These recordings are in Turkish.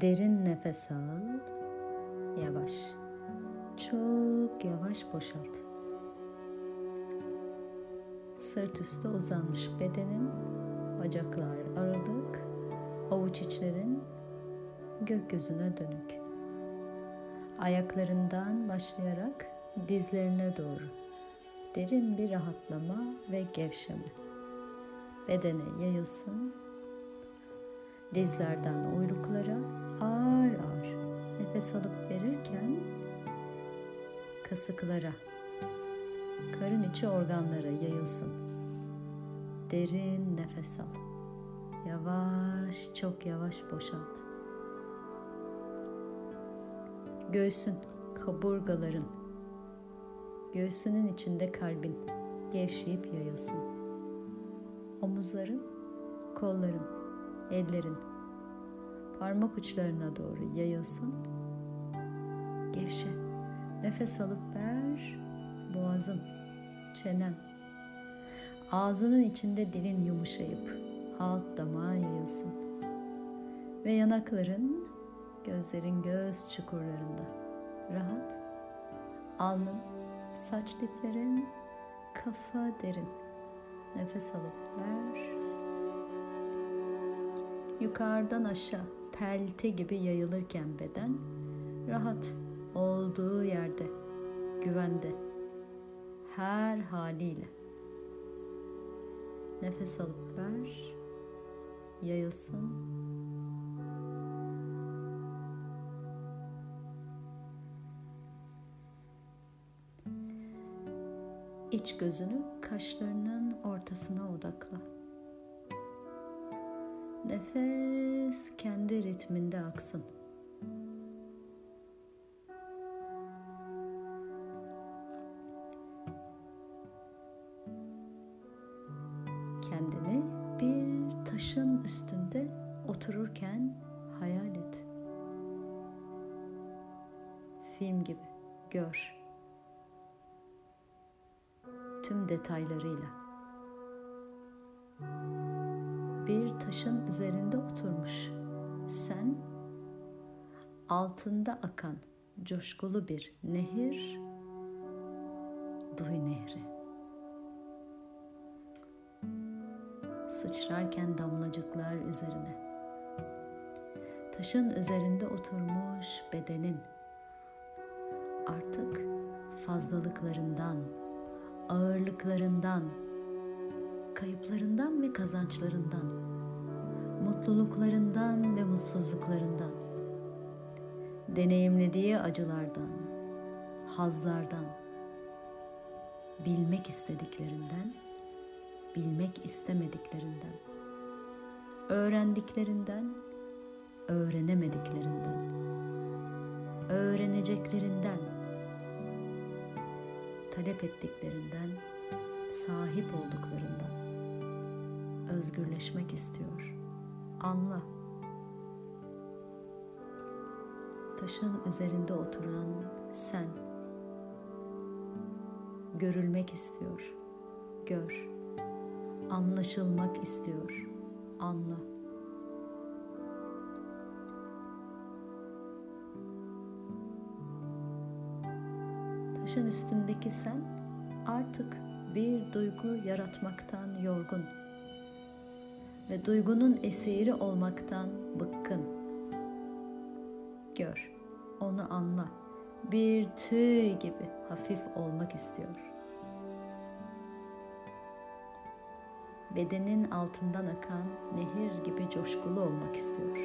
Derin nefes al. Yavaş. Çok yavaş boşalt. Sırt üstü uzanmış bedenin, bacaklar aralık, avuç içlerin gökyüzüne dönük. Ayaklarından başlayarak dizlerine doğru derin bir rahatlama ve gevşeme. Bedene yayılsın. Dizlerden uyluklara nefes alıp verirken kasıklara, karın içi organlara yayılsın. Derin nefes al. Yavaş, çok yavaş boşalt. Göğsün, kaburgaların, göğsünün içinde kalbin gevşeyip yayılsın. Omuzların, kolların, ellerin parmak uçlarına doğru yayılsın. Gevşe. Nefes alıp ver. Boğazın, çenen, ağzının içinde dilin yumuşayıp alt damağa yayılsın. Ve yanakların, gözlerin göz çukurlarında rahat. Alnın, saç diplerin, kafa derin. Nefes alıp ver. Yukarıdan aşağı pelte gibi yayılırken beden rahat olduğu yerde, güvende, her haliyle. Nefes alıp ver, yayılsın. İç gözünü kaşlarının ortasına odakla. Nefes kendi ritminde aksın. Kendini bir taşın üstünde otururken hayal et. Film gibi gör. Tüm detaylarıyla. Taşın üzerinde oturmuş. Sen altında akan coşkulu bir nehir, duy nehri. sıçrarken damlacıklar üzerine. Taşın üzerinde oturmuş bedenin artık fazlalıklarından, ağırlıklarından, kayıplarından ve kazançlarından, mutluluklarından ve mutsuzluklarından, deneyimlediği acılardan, hazlardan, bilmek istediklerinden bilmek istemediklerinden, öğrendiklerinden, öğrenemediklerinden, öğreneceklerinden, talep ettiklerinden, sahip olduklarından özgürleşmek istiyor. Anla. Taşın üzerinde oturan sen görülmek istiyor. Gör anlaşılmak istiyor. Anla. Taşın üstündeki sen artık bir duygu yaratmaktan yorgun ve duygunun esiri olmaktan bıkkın. Gör, onu anla. Bir tüy gibi hafif olmak istiyor. bedenin altından akan nehir gibi coşkulu olmak istiyor.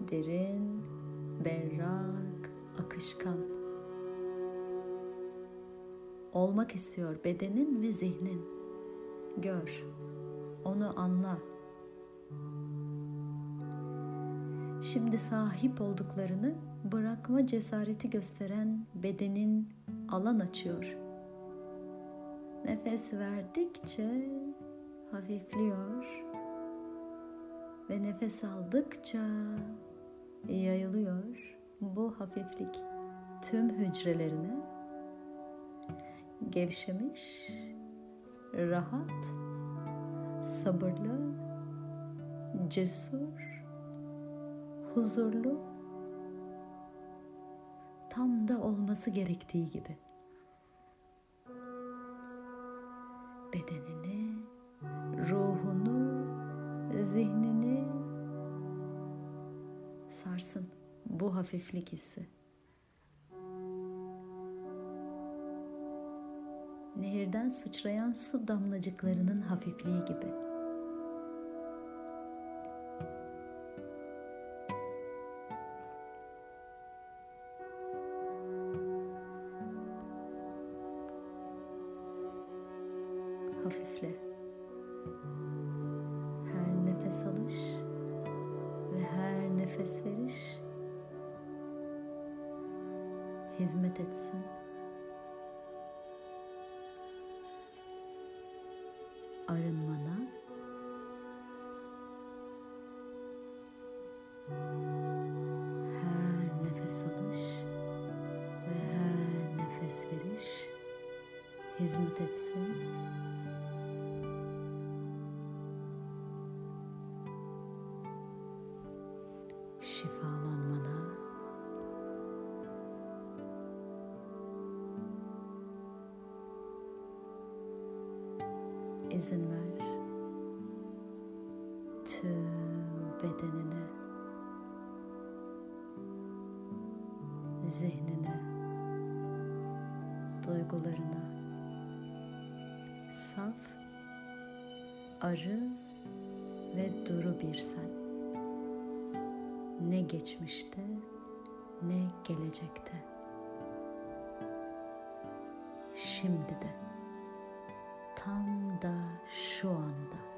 Derin, berrak, akışkan. Olmak istiyor bedenin ve zihnin. Gör, onu anla. Şimdi sahip olduklarını bırakma cesareti gösteren bedenin alan açıyor.'' Nefes verdikçe hafifliyor ve nefes aldıkça yayılıyor bu hafiflik tüm hücrelerine gevşemiş, rahat, sabırlı, cesur, huzurlu, tam da olması gerektiği gibi. Bedenini, ruhunu, zihnini sarsın bu hafiflik hissi. Nehirden sıçrayan su damlacıklarının hafifliği gibi. Hafifle. Her nefes alış ve her nefes veriş hizmet etsin. Nefes veriş hizmet etsin. Şifalanmana izin ver. Tüm bedenine, zihnine, duygularına saf, arı ve duru bir sen. Ne geçmişte ne gelecekte. Şimdi de tam da şu anda